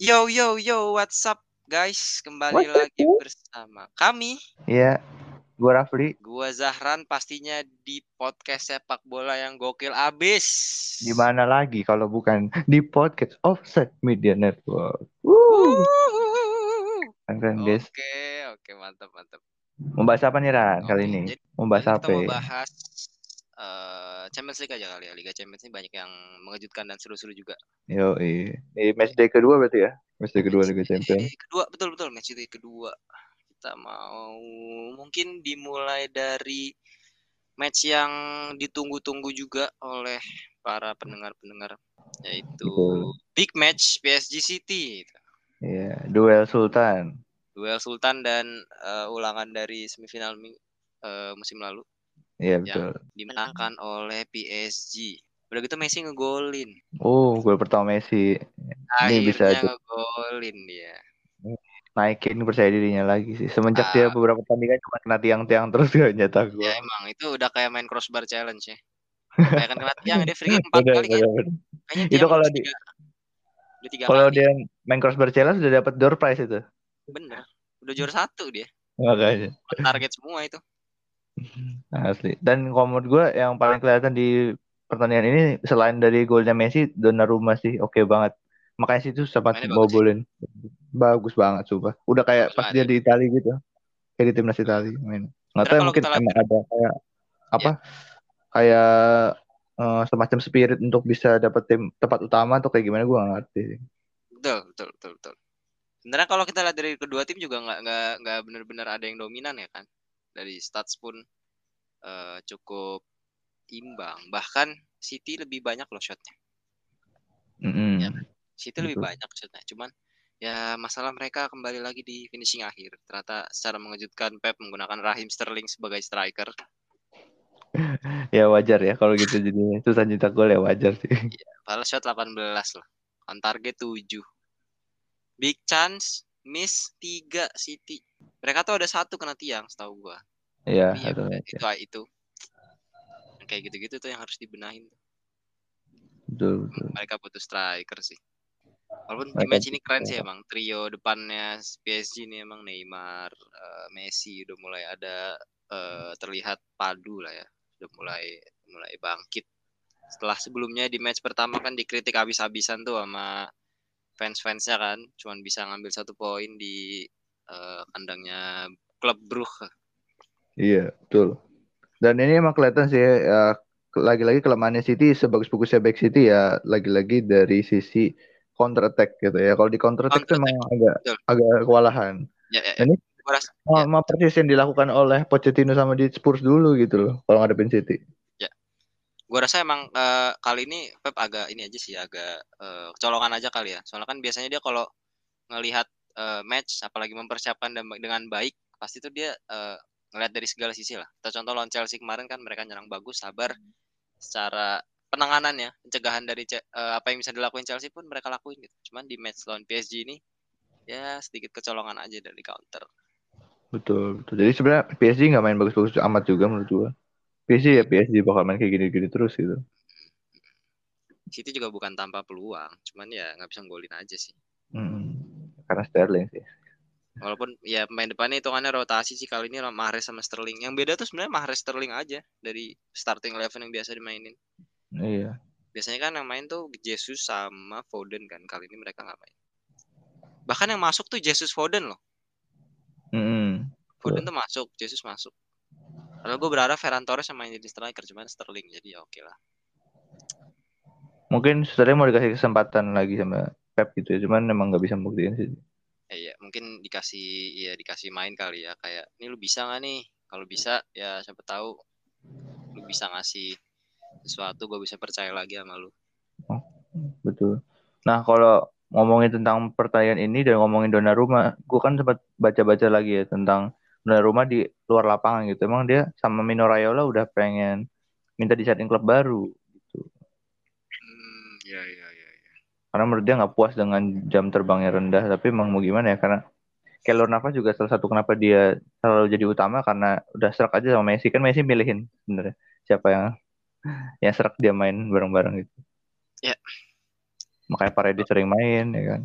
Yo yo yo, what's up guys? Kembali What's up, lagi yo? bersama kami, Iya, gua Rafli. gua Zahran pastinya di podcast sepak bola yang gokil abis. Di mana lagi kalau bukan di podcast Offset Media Network. Woo. Keren keren, guys. Oke, oke mantap mantap. Membahas apa nih Ran kali Oke, ini? jadi Membahas apa? kita mau ya? bahas eh, Champions League aja kali ya. Liga Champions ini banyak yang mengejutkan dan seru-seru juga. Yo, Di match day kedua berarti ya? Match day kedua Match Liga Champions. kedua, betul betul match day kedua. Kita mau mungkin dimulai dari match yang ditunggu-tunggu juga oleh para pendengar-pendengar yaitu Betul. big match PSG City. Iya, duel Sultan. Duel Sultan dan eh, ulangan dari semifinal mi- eh, musim lalu Iya, yang betul. dimenangkan oleh PSG. Udah gitu Messi ngegolin. Oh, gol pertama Messi. Ini bisa Akhirnya ngegolin dia. Naikin percaya dirinya lagi sih. Semenjak dia Ah, beberapa pertandingan cuma kena tiang-tiang terus gak nyetak ya gol. emang itu udah kayak main crossbar challenge ya. Kayak kan kena tiang dia free kick empat Bener, kali kan. Kayaknya Itu tiang kalau udah di tiga, udah tiga kalau kali. dia main crossbar challenge sudah dapat door prize itu. Bener. Udah juara satu dia. Makanya. Target semua itu. Asli. Dan kalau menurut gue yang paling kelihatan di pertandingan ini selain dari golnya Messi, Donnarumma sih oke banget. Makanya situ sempat bobolin. Bagus banget sumpah. Udah kayak Bagus pas banget dia ya. di Itali gitu. Kayak di timnas Itali main. Nggak tahu ya mungkin emang ada kayak ya, apa? Kayak eh, semacam spirit untuk bisa dapat tim tempat utama atau kayak gimana gue gak ngerti. sih. betul, betul, betul, betul. Sebenarnya kalau kita lihat dari kedua tim juga nggak nggak nggak benar-benar ada yang dominan ya kan. Dari stats pun eh, cukup imbang. Bahkan City lebih banyak loh shotnya. Mm-mm, Ya, City lebih betul. banyak shotnya. Cuman ya masalah mereka kembali lagi di finishing akhir. Ternyata secara mengejutkan Pep menggunakan Raheem Sterling sebagai striker. Ya wajar ya kalau gitu jadi susah nyetak gol ya wajar sih. Ya, padahal shot 18 loh. On target 7. Big chance, miss 3 City. Mereka tuh ada satu kena tiang setahu gua. Iya, ya itu itu Yang kayak gitu-gitu tuh yang harus dibenahin. Betul, betul. Mereka butuh striker sih. Walaupun di match ini keren sih emang. Trio depannya PSG nih emang Neymar, eh, Messi udah mulai ada eh, terlihat padu lah ya. Udah mulai mulai bangkit. Setelah sebelumnya di match pertama kan dikritik habis-habisan tuh sama fans-fansnya kan. Cuman bisa ngambil satu poin di eh, kandangnya klub Brugge. Iya, betul. Dan ini emang kelihatan sih ya, lagi-lagi kelemahannya City sebagus-bagusnya back City ya lagi-lagi dari sisi counter attack gitu ya. Kalau di counter attack tuh Counter emang attack. agak Betul. agak kewalahan. Ya, ya, ya. Ini ya, sama persis yang dilakukan oleh Pochettino sama di Spurs dulu gitu loh kalau ngadepin City. ya. Gua rasa emang eh, kali ini Pep agak ini aja sih agak eh, kecolongan aja kali ya. Soalnya kan biasanya dia kalau ngelihat eh, match apalagi mempersiapkan dengan baik pasti tuh dia eh, ngelihat dari segala sisi lah. Kita contoh lawan Chelsea kemarin kan mereka nyerang bagus, sabar secara penanganannya, pencegahan dari eh, apa yang bisa dilakuin Chelsea pun mereka lakuin gitu. Cuman di match lawan PSG ini ya sedikit kecolongan aja dari counter. Betul, betul. Jadi sebenarnya PSG nggak main bagus-bagus amat juga menurut gua. PSG ya PSG bakal main kayak gini-gini terus gitu. City juga bukan tanpa peluang, cuman ya nggak bisa golin aja sih. Mm. Karena Sterling sih. Walaupun ya pemain depannya hitungannya rotasi sih kali ini Mahrez sama Sterling. Yang beda tuh sebenarnya Mahrez Sterling aja dari starting eleven yang biasa dimainin. Iya. Biasanya kan yang main tuh Jesus sama Foden kan. Kali ini mereka nggak main. Bahkan yang masuk tuh Jesus Foden loh. Mm-mm. Foden tuh masuk, Jesus masuk. Padahal gue berharap Ferran Torres yang main jadi striker, cuman Sterling jadi ya oke lah. Mungkin Sterling mau dikasih kesempatan lagi sama Pep gitu ya, cuman emang nggak bisa membuktikan sih. Eh, iya, mungkin dikasih ya dikasih main kali ya kayak ini lu bisa nggak nih? Kalau bisa ya siapa tahu lu bisa ngasih sesuatu gue bisa percaya lagi sama lu. Betul. Nah, kalau ngomongin tentang pertandingan ini dan ngomongin Donnarumma, gue kan sempat baca-baca lagi ya tentang Donnarumma di luar lapangan gitu. Emang dia sama Mino Raiola udah pengen minta dicariin klub baru gitu. Hmm, ya ya ya ya. karena menurut dia nggak puas dengan jam terbangnya rendah tapi emang mau gimana ya karena Keylor Navas juga salah satu kenapa dia selalu jadi utama karena udah serak aja sama Messi kan Messi milihin sebenarnya siapa yang yang serak dia main bareng-bareng gitu Ya. makanya Paredes sering main ya kan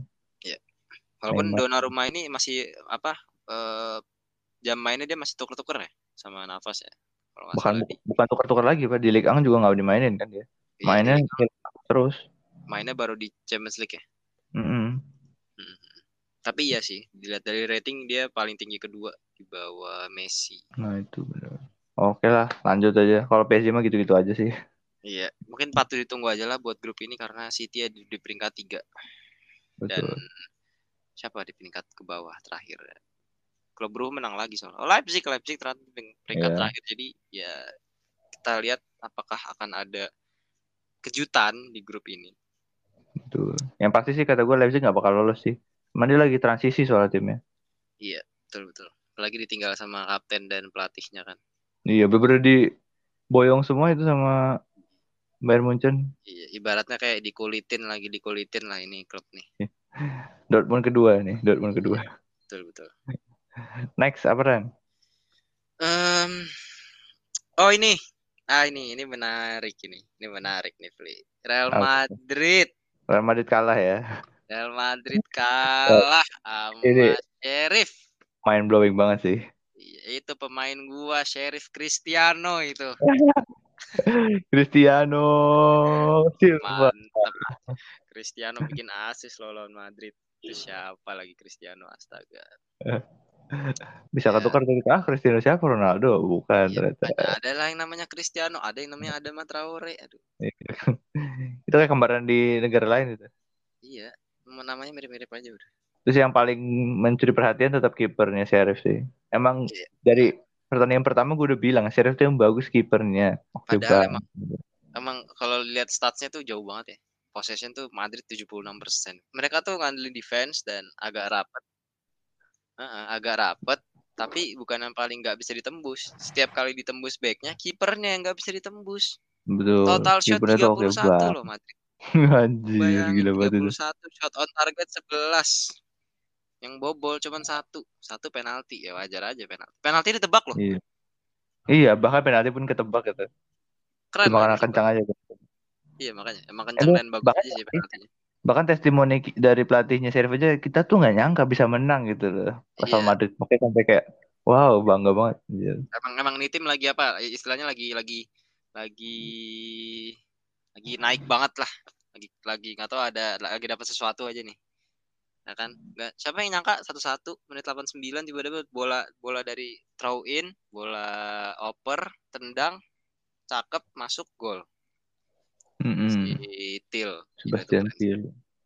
Walaupun Memang. Donnarumma ini masih apa eh jam mainnya dia masih tuker-tuker ya sama Navas ya. Kalau bukan bukan tukar-tukar lagi pak di Ligue 1 juga nggak dimainin kan dia iya, mainnya di- terus mainnya baru di Champions League ya. Mm-mm. Tapi iya sih, dilihat dari rating dia paling tinggi kedua di bawah Messi. nah itu benar oke lah lanjut aja kalau PSG mah gitu-gitu aja sih Iya, mungkin patut ditunggu aja lah buat grup ini karena City ada di, peringkat tiga dan betul siapa di peringkat ke bawah terakhir. Klub Brugge menang lagi soalnya. Oh, Leipzig, Leipzig terakhir peringkat Iya. terakhir. Jadi ya kita lihat apakah akan ada kejutan di grup ini. betul yang pasti sih kata gue Leipzig nggak bakal lolos sih Cuman dia lagi transisi soal timnya Betul betul. Apalagi ditinggal sama kapten dan pelatihnya kan. Iya bener di boyong semua itu sama Bayern Munchen Iya, ibaratnya kayak dikulitin lagi dikulitin lah ini klub nih. Dortmund kedua nih Dortmund kedua Betul betul. next apa Ren Em, oh ini, ah ini ini menarik ini, ini menarik nih Fli. Real? Madrid, Real Madrid kalah ya Real Madrid kalah sama Ini- Sheriff. mind blowing banget sih Iya, Itu pemain gua Sheriff Cristiano itu. Cristiano Silva Mantap. Cristiano bikin asis loh lawan Madrid. Itu siapa lagi Cristiano astaga. bisa Ya. ketukar dari ah Cristiano siapa Ronaldo bukan Iya, ternyata ada, ada lah yang namanya Cristiano, ada yang namanya Adama Traore. Aduh, itu kayak kembaran di negara lain itu iya. Namanya mirip-mirip aja udah. Terus yang paling mencuri perhatian tetap kipernya Sheriff sih emang Iya. dari pertandingan pertama gue udah bilang Sheriff tuh yang bagus kipernya Padahal banget. Emang kalau lihat statsnya tuh jauh banget ya. Possession tuh Madrid 76%. Mereka tuh ngandelin defense dan agak rapat. Heeh, agak rapat, tapi bukan yang paling nggak bisa ditembus. Setiap kali ditembus backnya, kipernya yang nggak bisa ditembus. betul Total shot oke 31 banget loh Madrid. anjir Bayangin gila banget itu 31 shot on target 11. Yang bobol cuman satu, satu penalti ya wajar aja penalti. Penalti ditebak loh. iya iya bahkan penalti pun ketebak gitu Keren. karena ditebak. kencang aja Iya makanya, emang kencang dan bagus bahkan aja sih penaltinya. bahkan testimoni dari pelatihnya Sheriff aja kita tuh nggak nyangka bisa menang gitu loh pas Iya. Madrid makanya sampai kayak wow bangga banget Anjir. emang emang ini tim lagi apa istilahnya lagi lagi lagi lagi naik banget lah lagi lagi nggak tahu ada lagi dapat sesuatu aja nih ya kan? Nggak siapa yang nyangka satu satu menit 89 tiba-tiba bola bola dari throw in bola oper tendang cakep masuk gol. Mm-mm. si Til. Sebastian keren sih. Till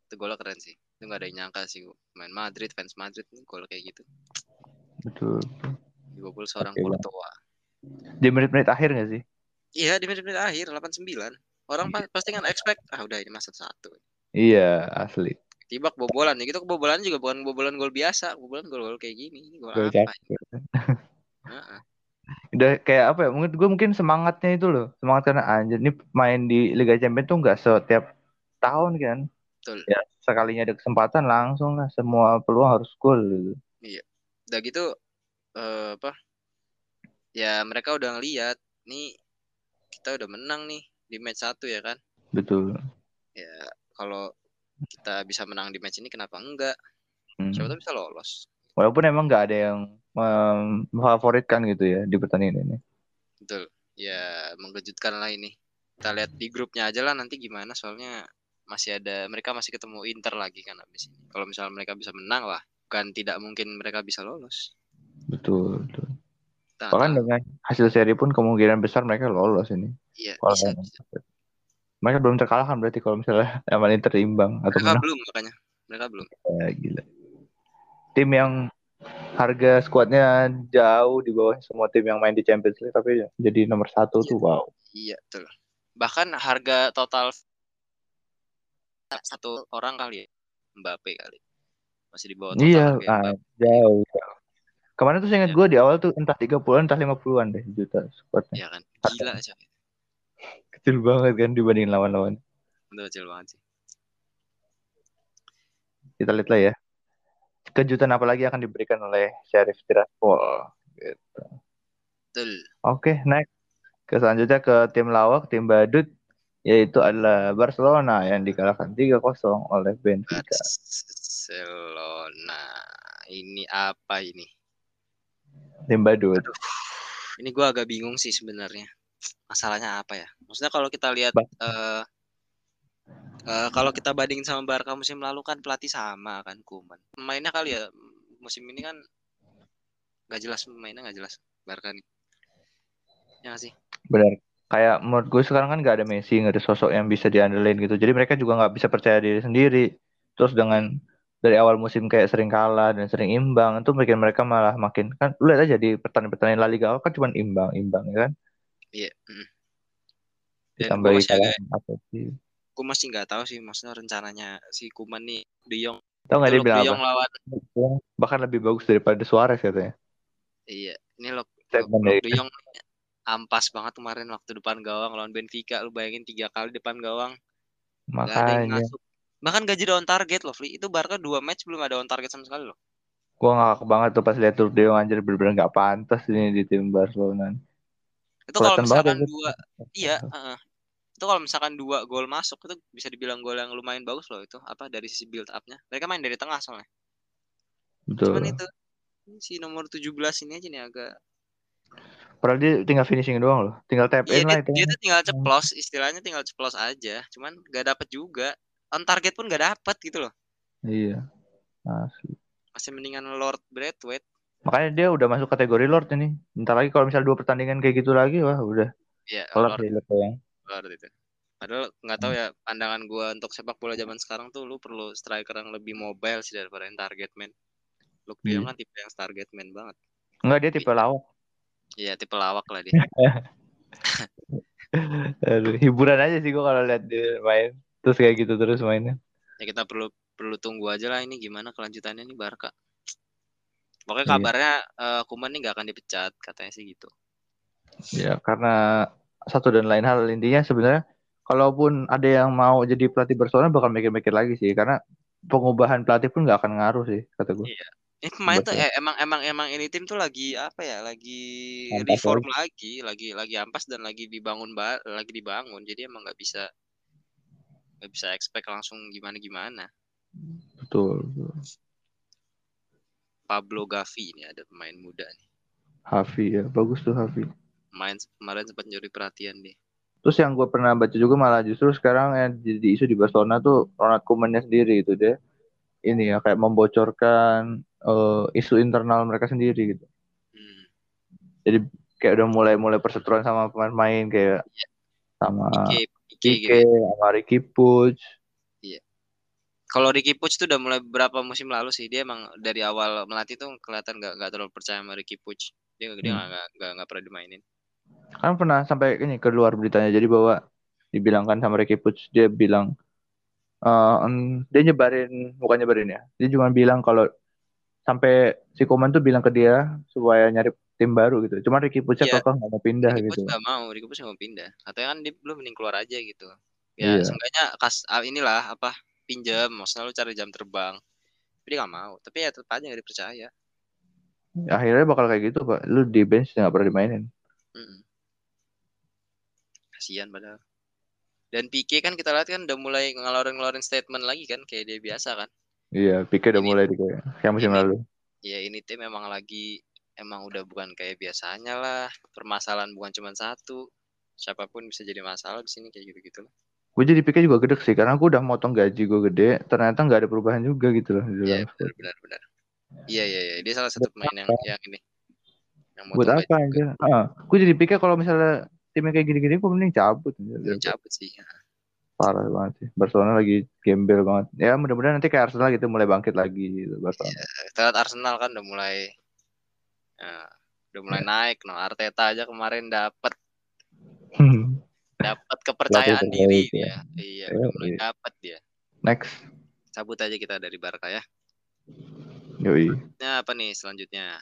itu golnya keren sih. Itu nggak ada yang nyangka sih main Madrid fans Madrid nih gol kayak gitu. Betul. Dibobol seorang Bang. Courtois. Di menit-menit akhir nggak sih? Iya di menit-menit akhir 89 orang pa- pasti kan expect ah udah ini masuk satu iya asli tiba kebobolan ya gitu. Kebobolan juga bukan kebobolan gol biasa. Kebobolan gol-gol kayak gini ini gol apa cakep. Heeh. udah kayak apa ya mungkin gue mungkin semangatnya itu loh. Semangat karena anjir ini main di Liga Champions tuh nggak setiap tahun kan. Betul. Ya sekalinya ada kesempatan langsung lah semua peluang harus gol gitu. Udah gitu eh, apa ya mereka udah ngeliat nih kita udah menang nih di match satu ya kan? Betul. Ya kalau kita bisa menang di match ini kenapa enggak? Hmm. siapa tahu bisa lolos. Walaupun emang nggak ada yang em, memfavoritkan gitu ya di pertandingan ini. Betul. Ya mengejutkan lah ini. Kita lihat di grupnya aja lah nanti gimana? Soalnya masih ada mereka masih ketemu Inter lagi kan abis ini. Kalau misalnya mereka bisa menang lah bukan tidak mungkin mereka bisa lolos. Betul betul. Bahkan dengan hasil seri pun kemungkinan besar mereka lolos ini. Iya bisa, bisa. Mereka belum terkalahkan berarti kalau misalnya sama Inter imbang atau mereka menang. belum makanya. Mereka belum. Ya, gila. Tim yang harga skuadnya jauh di bawah semua tim yang main di Champions League tapi jadi nomor satu tuh wow. Iya betul. Bahkan harga total satu orang kali ya Mbappe kali. Masih di bawah total iya ah, jauh. Kemarin tuh saya ingat Iya. gue di awal tuh entah 30-an entah 50-an deh juta skuadnya. Ya kan. Gila aja kecil banget kan dibanding lawan-lawan itu kecil banget sih kita lihat lah ya. Kejutan apa lagi akan diberikan oleh Sheriff Tiraspol gitu. Betul. Oke, next. Ke selanjutnya ke tim lawak, tim badut yaitu adalah Barcelona yang dikalahkan 3-0 oleh Benfica. Barcelona. Ini apa ini? Tim badut. Aduh, ini gue agak bingung sih sebenarnya. Masalahnya apa ya? Maksudnya kalau kita lihat uh, uh, kalau kita bandingin sama Barca musim lalu kan pelatih sama kan Kuman. Pemainnya kali ya musim ini kan nggak jelas pemainnya nggak jelas Barca nih. Ya nggak sih? Benar. Kayak menurut gue sekarang kan gak ada Messi, gak ada sosok yang bisa diandelin gitu. Jadi mereka juga nggak bisa percaya diri sendiri. Terus dengan dari awal musim kayak sering kalah dan sering imbang itu bikin mereka malah makin kan lu lihat aja di pertandingan-pertandingan La Liga awal kan cuma imbang imbang ya kan Iya. mm. Apa sih gue masih nggak tahu sih maksudnya rencananya si Kuman nih De Jong, tau nggak dia bilang apa lawan bahkan lebih bagus daripada Suarez katanya Iya, ini lo De Jong ampas banget kemarin waktu depan gawang lawan Benfica. Lu bayangin tiga kali depan gawang makanya. Bahkan gaji on target loh, Fli. Itu Barca dua match belum ada on target sama sekali loh. gua ngakak banget tuh pas lihat Luke De Jong anjir bener-bener gak pantas ini di tim Barcelona Itu kalau banget misalkan ya, dua, iya, heeh. itu kalau misalkan dua gol masuk itu bisa dibilang gol yang lumayan bagus loh itu apa dari sisi build up-nya. Mereka main dari tengah soalnya. betul Cuman itu si nomor 17 ini aja nih agak padahal dia tinggal finishing doang loh tinggal tap Iya in lah dia, itu dia tuh tinggal ceplos, istilahnya tinggal ceplos aja. Cuman gak dapet juga. On target pun gak dapet gitu loh. iya asli Masih mendingan Lord Braithwaite. Makanya dia udah masuk kategori Lord ini bentar lagi kalau misal dua pertandingan kayak gitu lagi wah udah Iya, Lord, Lord yang Lord itu. Padahal nggak tahu ya pandangan gua untuk sepak bola zaman sekarang tuh lu perlu striker yang lebih mobile sih daripada yang target man. De Jong Iya. kan tipe yang target man banget. enggak dia tipe lawak Iya, tipe lawak lah dia. Aduh, hiburan aja sih gua kalau lihat dia main terus kayak gitu terus mainnya ya kita perlu perlu tunggu aja lah ini gimana kelanjutannya nih Barca. Pokoknya Iya. kabarnya eh, Kuman nih nggak akan dipecat katanya sih gitu. ya karena satu dan lain hal intinya sebenarnya kalaupun ada yang mau jadi pelatih Barcelona bakal mikir-mikir lagi sih karena pengubahan pelatih pun nggak akan ngaruh sih kata gue Iya. Ini pemain tuh eh, emang emang emang ini tim tuh lagi apa ya? Lagi Ampas reform lagi, lagi lagi ampas dan lagi dibangun ba lagi dibangun. Jadi emang nggak bisa nggak bisa expect langsung gimana gimana. betul, betul. Pablo Gavi ini ada pemain muda nih. Hafi ya bagus tuh Hafi Main kemarin sempat nyuri perhatian deh. terus yang gue pernah baca juga malah justru sekarang yang jadi isu di Barcelona tuh Ronald Koeman-nya sendiri itu dia ini ya kayak membocorkan eh, isu internal mereka sendiri gitu Hmm. jadi kayak udah mulai mulai perseteruan sama pemain-pemain kayak sama Ike, Ike gitu. Ike sama Ricky Puig Kalau Ricky Puig tuh udah mulai beberapa musim lalu sih dia emang dari awal melatih tuh kelihatan nggak nggak terlalu percaya sama Ricky Puig. Dia dia Hmm. nggak nggak nggak pernah dimainin. kan pernah sampai ini keluar beritanya jadi bahwa dibilangkan sama Ricky Puig dia bilang eh, em, dia nyebarin bukan nyebarin ya dia cuma bilang kalau sampai si Koeman tuh bilang ke dia supaya nyari tim baru gitu cuma Ricky Puig Iya. kok nggak mau pindah Ricky gitu Puig nggak mau, Ricky Puig nggak mau pindah. Katanya kan dia belum mending keluar aja gitu. Iya. Ya seenggaknya kas ah, inilah apa pinjam, maksudnya lu cari jam terbang. Tapi dia nggak mau. Tapi ya tetap aja nggak dipercaya. akhirnya bakal kayak gitu pak lu di bench nggak pernah dimainin Mm-mm. Kasihan padahal. Dan Pique kan kita lihat kan udah mulai ngeluarin-ngeluarin statement lagi kan kayak dia biasa kan. iya Pique udah Ini- mulai di kayak kayak musim ini- lalu Ya ini tim emang lagi emang udah bukan kayak biasanya lah. Permasalahan bukan cuma satu. Siapa pun bisa jadi masalah di sini kayak gitu-gitu lah. Gue jadi Pique juga gede sih karena gue udah motong gaji gue gede ternyata nggak ada perubahan juga gitu loh Iya benar benar benar. Iya iya iya dia salah satu pemain yang yang ini. Yang buat apa gaji anjir ah gue jadi Pique kalau misalnya timnya kayak gini-gini gue mending cabut anjir. juga. Cabut sih. parah banget sih Barcelona lagi gembel banget ya mudah-mudahan nanti kayak Arsenal gitu mulai bangkit lagi gitu Barcelona Kita lihat Arsenal kan udah mulai ya, udah mulai naik no Arteta aja kemarin dapat dapat kepercayaan diri ya. Iya, Iya, mulai iya. dapat dia. next Cabut aja kita dari Barca ya. yoi Nah, apa nih selanjutnya?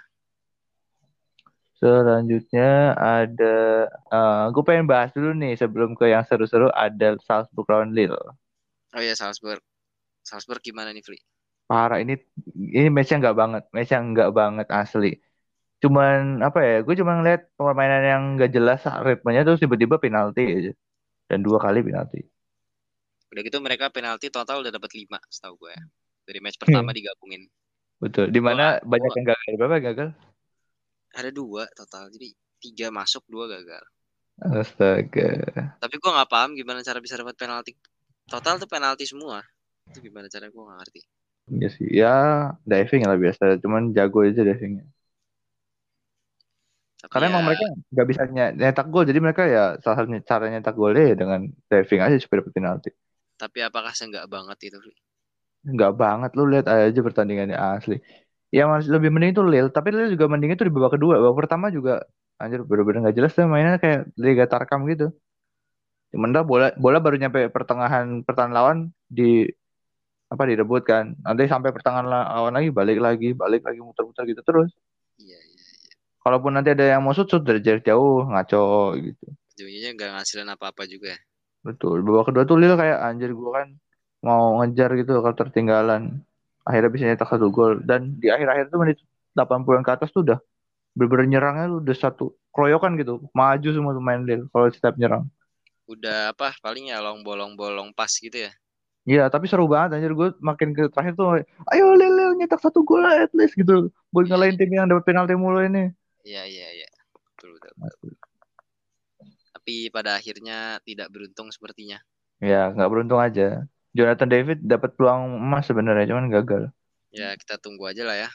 selanjutnya ada gue pengen bahas dulu nih sebelum ke yang seru-seru ada Salzburg lawan Lille Oh iya Salzburg. Salzburg gimana nih, Fli? parah ini ini matchnya nggak banget matchnya nggak banget asli cuman apa ya gue cuma ngeliat permainan yang nggak jelas ritmenya terus tiba-tiba penalti aja. Dan dua kali penalti. Udah gitu mereka penalti total udah dapat lima setahu gue ya. Dari match pertama Hmm. digabungin. Betul. Di mana banyak yang gagal? Berapa yang gagal? Ada dua total. Jadi tiga masuk dua gagal. Astaga. Tapi gue nggak paham gimana cara bisa dapat penalti. Total tuh penalti semua. Itu gimana cara? Gue nggak ngerti. Iya sih. Ya diving lah biasa. Cuman jago aja divingnya karena ya, emang mereka nggak bisa ny- nyetak gol. Jadi mereka ya salah satu cara nyetak golnya ya dengan diving aja supaya dapat penalti. Tapi apakah seenggak banget itu nggak banget. Lu lihat aja pertandingannya asli. Ya masih lebih mending itu Lille. Tapi Lille juga mending itu di babak kedua. Babak pertama juga anjir bener-bener nggak jelas tuh mainnya. Kayak Liga Tarkam gitu. Cuman dah bola bola baru nyampe pertengahan pertahanan lawan di apa direbut kan. Nanti sampai pertengahan la- lawan lagi balik lagi balik lagi muter-muter gitu terus kalaupun nanti ada yang mau shoot shoot dari jarak jauh ngaco gitu. Ujungnya nggak ngasilin apa-apa juga. Betul. Babak kedua tuh Lille kayak anjir gua kan mau ngejar gitu kalau tertinggalan. Akhirnya bisa nyetak satu gol. Dan di akhir-akhir tuh menit 80-an ke atas tuh udah bener-bener nyerangnya tuh udah satu keroyokan gitu. Maju semua pemain Lille kalau setiap nyerang. Udah apa paling ya long bolong bolong pas gitu ya? Iya, tapi seru banget anjir. Gue makin ke terakhir tuh ayo Lille Lille, nyetak satu gol at least gitu. Buat ngalahin tim yang dapat penalti mulu ini. Iya iya iya betul, betul, betul. tapi pada akhirnya tidak beruntung sepertinya Ya, nggak beruntung aja. Jonathan David dapat peluang emas sebenarnya, cuman gagal. ya kita tunggu aja lah ya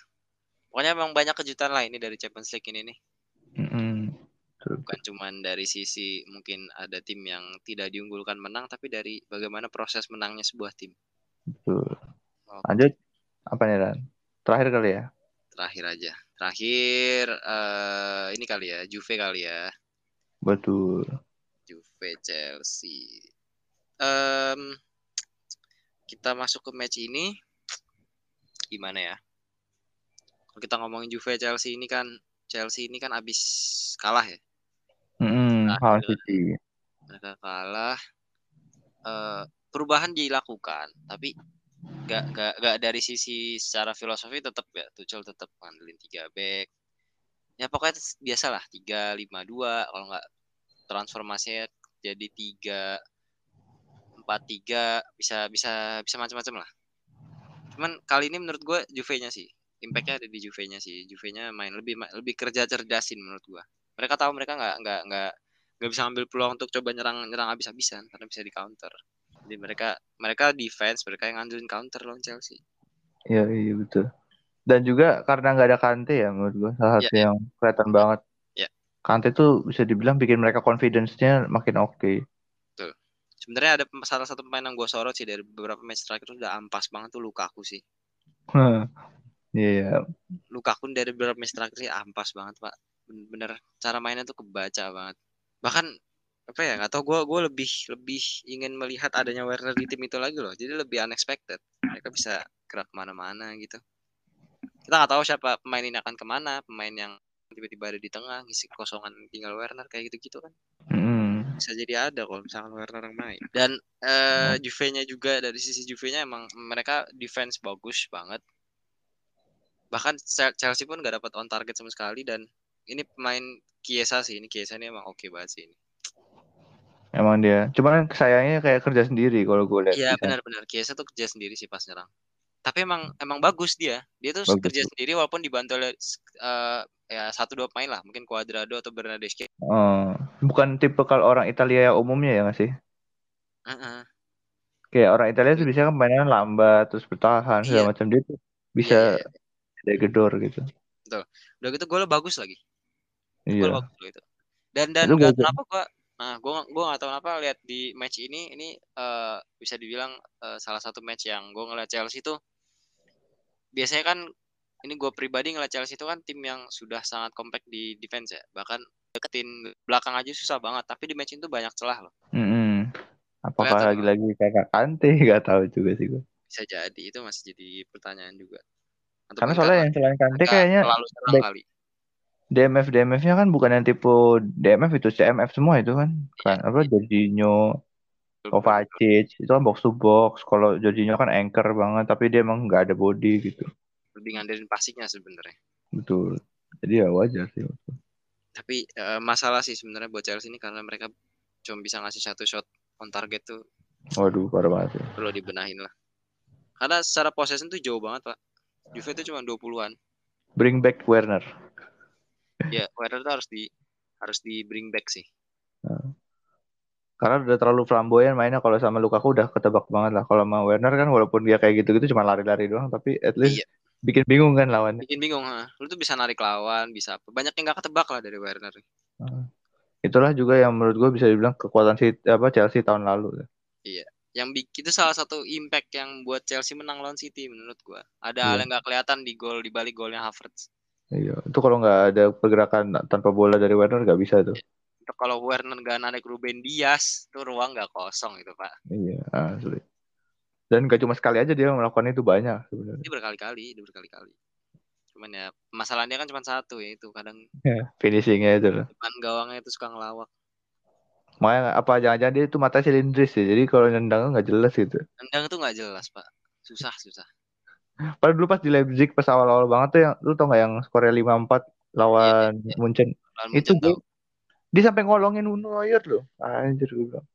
pokoknya emang banyak kejutan lah ini dari Champions League ini nih Mm-mm. Betul. bukan cuman dari sisi mungkin ada tim yang tidak diunggulkan menang tapi dari bagaimana proses menangnya sebuah tim Betul. Lanjut apa nih Ran? Terakhir kali ya. terakhir aja terakhir eh ini kali ya Juve kali ya Betul. Juve Chelsea Em, kita masuk ke match ini gimana ya kalau kita ngomongin Juve Chelsea ini kan Chelsea ini kan abis kalah ya iya. City. mereka kalah eh perubahan dilakukan tapi gak, gak, gak dari sisi secara filosofi tetap ya Tuchel tetap ngandelin tiga back. Ya pokoknya biasalah tiga lima dua kalau nggak transformasinya jadi tiga empat tiga bisa bisa bisa macam-macam lah. Cuman kali ini menurut gue Juve-nya sih impactnya ada di Juve-nya sih. Juve-nya main lebih lebih kerja cerdasin menurut gue mereka tahu mereka nggak nggak nggak nggak bisa ambil peluang untuk coba nyerang nyerang habis-habisan karena bisa di counter jadi mereka mereka defense mereka yang ngandelin counter lawan Chelsea. Iya, iya betul. Dan juga karena nggak ada Kante ya menurut gue salah satu yang kelihatan banget. Iya. Kante tuh bisa dibilang bikin mereka confidence-nya makin oke. sebenarnya ada salah satu pemain yang gue sorot sih dari beberapa match terakhir tuh udah ampas banget tuh Lukaku sih. Iya, Lukaku dari beberapa match terakhir sih ampas banget pak. Bener-bener cara mainnya tuh kebaca banget. Bahkan apa ya nggak tau gue gue lebih lebih ingin melihat adanya Werner di tim itu lagi loh. Jadi lebih unexpected. Mereka bisa gerak ke mana-mana gitu. Kita nggak tahu siapa pemain ini akan ke mana pemain yang tiba-tiba ada di tengah ngisi kosongan tinggal Werner kayak gitu-gitu kan. Mm-mm. bisa jadi ada kalau misalkan Werner yang main. Dan eh Juve-nya juga dari sisi Juve-nya emang mereka defense bagus banget. Bahkan Chel- Chelsea pun nggak dapat on target sama sekali dan ini pemain Kiesa sih. Ini Kiesa ini emang oke banget sih ini Emang dia. Cuman sayangnya kayak kerja sendiri kalau gue lihat. iya benar-benar Kiesa tuh kerja sendiri sih pas nyerang tapi emang emang bagus dia dia tuh Bagus. kerja sendiri walaupun dibantu oleh eh, ya satu dua pemain lah mungkin Cuadrado atau Bernardeschi Oh, bukan tipe kalau orang Italia yang umumnya ya nggak sih? Heeh. Kayak orang Italia tuh biasanya kan mainnya lambat terus bertahan Iya. segala macam dia tuh bisa Iya, iya, iya. gedor gitu. udah gitu golnya bagus lagi Iya. bagus loh itu. Dan dan tahu kenapa gua nah gua gua nggak tahu kenapa lihat di match ini ini eh, bisa dibilang eh, salah satu match yang gua ngeliat Chelsea itu biasanya kan ini gue pribadi ngeliat Chelsea itu kan tim yang sudah sangat compact di defense ya. Bahkan deketin belakang aja susah banget tapi di match itu banyak celah loh. Mm-mm. Apakah Kelihatan lagi-lagi kayak Kante? Nggak tahu juga sih gue. bisa jadi itu masih jadi pertanyaan juga. Karena Ataupun soalnya yang selain Kante kayaknya terlalu back kali DMF DMF-nya kan bukan yang tipe DMF itu CMF semua itu kan. Kan apa Iya. Jorginho Kovacic itu kan box to box. Kalau Jorginho kan anchor banget, tapi dia emang nggak ada body gitu. Lebih ngandelin passingnya sebenarnya. Betul. Jadi ya wajar sih. Tapi uh, masalah sih sebenarnya buat Chelsea ini karena mereka cuma bisa ngasih satu shot on target tuh. Waduh, parah banget. Ya. Perlu dibenahin lah. Karena secara possession tuh jauh banget, Pak. Juve itu cuma 20-an. Bring back Werner. Ya, Werner tuh harus di harus di bring back sih. Karena udah terlalu flamboyan mainnya kalau sama Lukaku udah ketebak banget lah. Kalau sama Werner kan walaupun dia kayak gitu-gitu cuma lari-lari doang tapi at least iya. bikin bingung kan lawannya. Bikin bingung, ha. Lu tuh bisa narik lawan, bisa apa. Banyak yang gak ketebak lah dari Werner. Itulah juga yang menurut gue bisa dibilang kekuatan si apa Chelsea tahun lalu. Iya. Yang bikin itu salah satu impact yang buat Chelsea menang lawan City menurut gue. Ada iya. hal yang gak kelihatan di gol di balik golnya Havertz. Iya, itu kalau nggak ada pergerakan tanpa bola dari Werner nggak bisa tuh. Itu. Kalau Werner gak narik Ruben Dias tuh ruang gak kosong itu pak. Iya asli. Dan gak cuma sekali aja dia melakukan itu banyak sebenarnya. Dia berkali-kali dia berkali-kali. Cuman ya masalahnya kan cuma satu ya itu kadang ya, finishingnya itu loh. Depan gawangnya itu suka ngelawak. Makanya apa jangan-jangan dia itu mata silindris ya jadi kalau nendang nggak jelas gitu. Nendang tuh nggak jelas pak. Susah susah Padahal dulu pas di Leipzig pas awal-awal banget tuh yang lu tau gak yang skor lima empat lawan iya, iya. Munchen. Lawan itu gue dia sampai ngolongin Uno Ayer loh. Anjir gue bilang.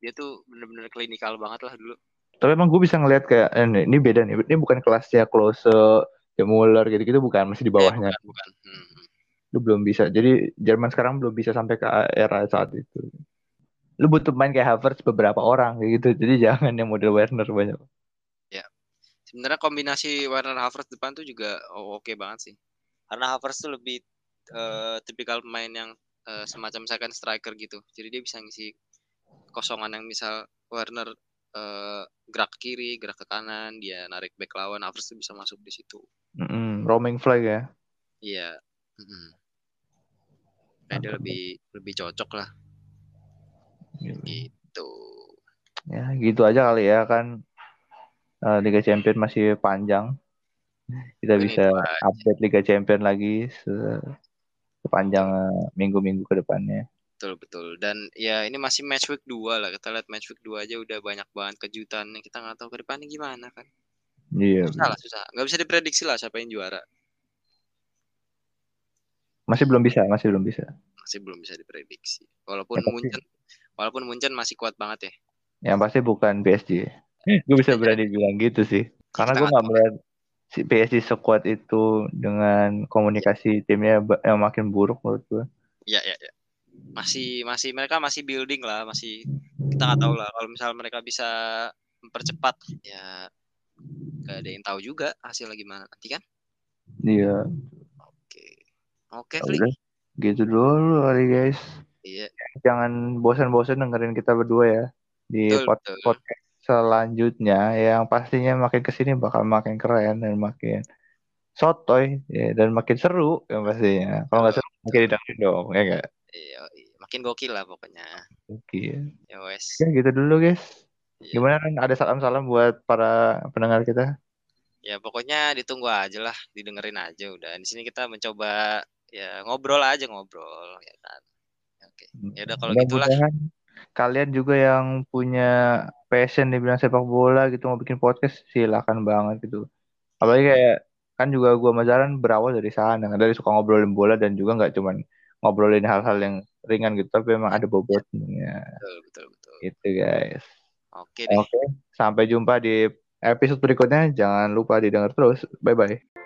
Dia tuh bener-bener klinikal banget lah dulu. Tapi emang gue bisa ngeliat kayak eh, ini beda nih. Ini bukan kelasnya Klose, ya Muller gitu-gitu bukan, masih di bawahnya. Eh, bukan, bukan. Hmm. Lu belum bisa. Jadi Jerman sekarang belum bisa sampai ke era saat itu. Lu butuh main kayak Havertz beberapa orang kayak gitu. Jadi jangan yang model Werner banyak. Ya. Sebenarnya kombinasi Werner Havertz depan tuh juga oh, oke okay banget sih. Karena Havertz tuh lebih uh, tipikal pemain yang uh, semacam second striker gitu. Jadi dia bisa ngisi kosongan yang misal Werner uh, gerak kiri, gerak ke kanan, dia narik back lawan, Havertz bisa masuk di situ. Mm -hmm. Roaming flag ya? Iya. Mm -hmm. Nah, dia lebih lebih cocok lah. Gitu. gitu. Ya gitu aja kali ya kan. Uh, Liga Champion masih panjang. Kita Ini bisa update Liga Champion lagi sepanjang eh, minggu-minggu ke depannya. Betul betul. Dan ya ini masih match week 2 lah. Kita lihat match week 2 aja udah banyak banget kejutan yang kita nggak tahu ke depannya gimana kan. Iya. Susah lah, susah. Nggak bisa diprediksi lah siapa yang juara. Masih belum bisa, masih belum bisa. Masih belum bisa diprediksi. Walaupun ya, Munchen walaupun Munchen masih kuat banget ya. Yang pasti bukan PSG. Gue bisa berani bilang gitu sih. Karena gue nggak melihat si PSG sekuat itu dengan komunikasi timnya yang makin buruk menurut gue. Iya iya ya. Masih masih mereka masih building lah, masih kita nggak tahu lah kalau misal mereka bisa mempercepat ya gak ada yang tahu juga hasilnya gimana nanti kan. Iya. Oke. Oke, Fli. Gitu dulu kali guys. Iya. Jangan bosan-bosan dengerin kita berdua ya di betul, podcast betul selanjutnya yang pastinya makin ke sini bakal makin keren dan makin sotoy ya, dan makin seru yang pastinya. Kalau nggak seru makin didengerin dong ya enggak? Iya, makin gokil lah pokoknya. Oke. Ya wes. Ya gitu dulu guys. Iya. Gimana kan ada salam-salam buat para pendengar kita? Ya pokoknya ditunggu aja lah, didengerin aja udah. Di sini kita mencoba ya ngobrol aja ngobrol ya kan. Oke. Ya udah kalau gitulah kalian juga yang punya passion di bidang sepak bola gitu mau bikin podcast silakan banget gitu. Apalagi kayak kan juga gua sama Zaran berawal dari sana dari suka ngobrolin bola dan juga nggak cuman ngobrolin hal-hal yang ringan gitu tapi memang ada bobotnya. Betul betul betul. Itu guys. Oke deh. oke sampai jumpa di episode berikutnya. Jangan lupa didengar terus. Bye bye